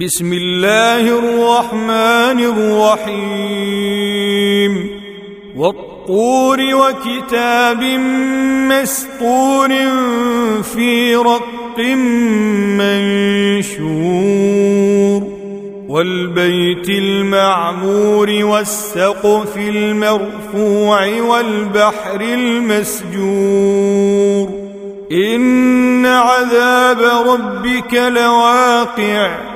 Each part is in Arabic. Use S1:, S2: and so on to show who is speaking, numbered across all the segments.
S1: بسم الله الرحمن الرحيم. والطور وكتاب مسطور في رق منشور. والبيت المعمور والسقف المرفوع والبحر المسجور. إن عذاب ربك لواقع.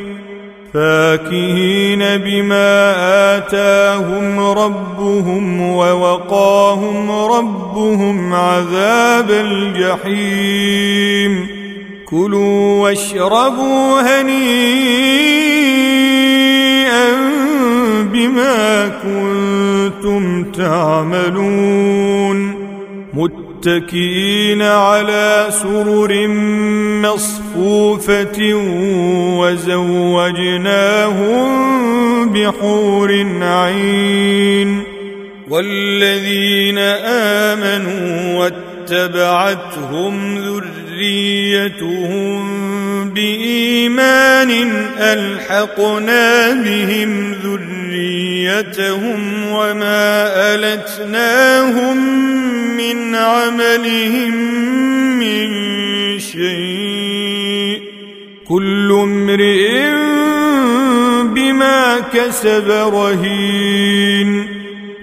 S1: فاكهين بما آتاهم ربهم ووقاهم ربهم عذاب الجحيم. كلوا واشربوا هنيئا بما كنتم تعملون. متكئين على سرر مصفوفة وزوجناهم بحور عين. والذين آمنوا واتبعتهم ذريتهم بإيمان ألحقنا بهم ذريتهم وما ألتناهم من عملهم من شيء كل امرئ بما كسب رهين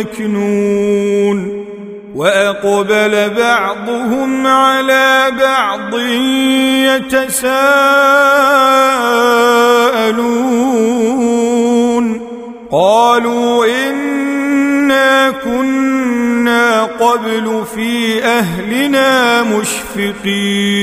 S1: مكنون وأقبل بعضهم على بعض يتساءلون قالوا إنا كنا قبل في أهلنا مشفقين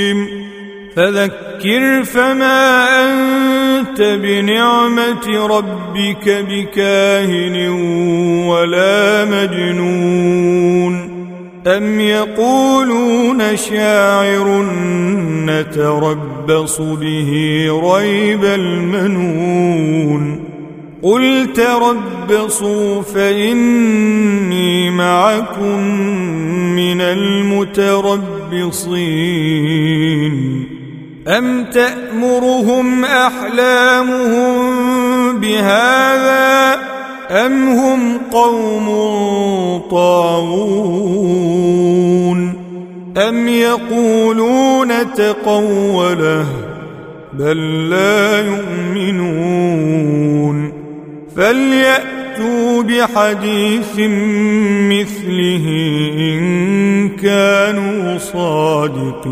S1: فذكر فما أنت بنعمة ربك بكاهن ولا مجنون أم يقولون شاعر نتربص به ريب المنون قل تربصوا فإني معكم من المتربصين أم تأمرهم أحلامهم بهذا أم هم قوم طاغون أم يقولون تقوله بل لا يؤمنون فليأت فليأتوا بحديث مثله إن كانوا صادقين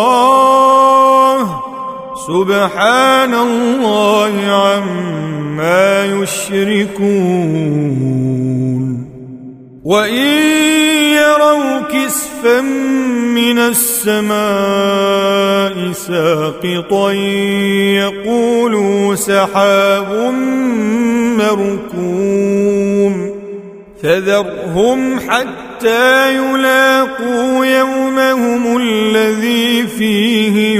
S1: سبحان الله عما يشركون. وإن يروا كسفا من السماء ساقطا يقولوا سحاب مركوم. فذرهم حتى يلاقوا يومهم الذي فيه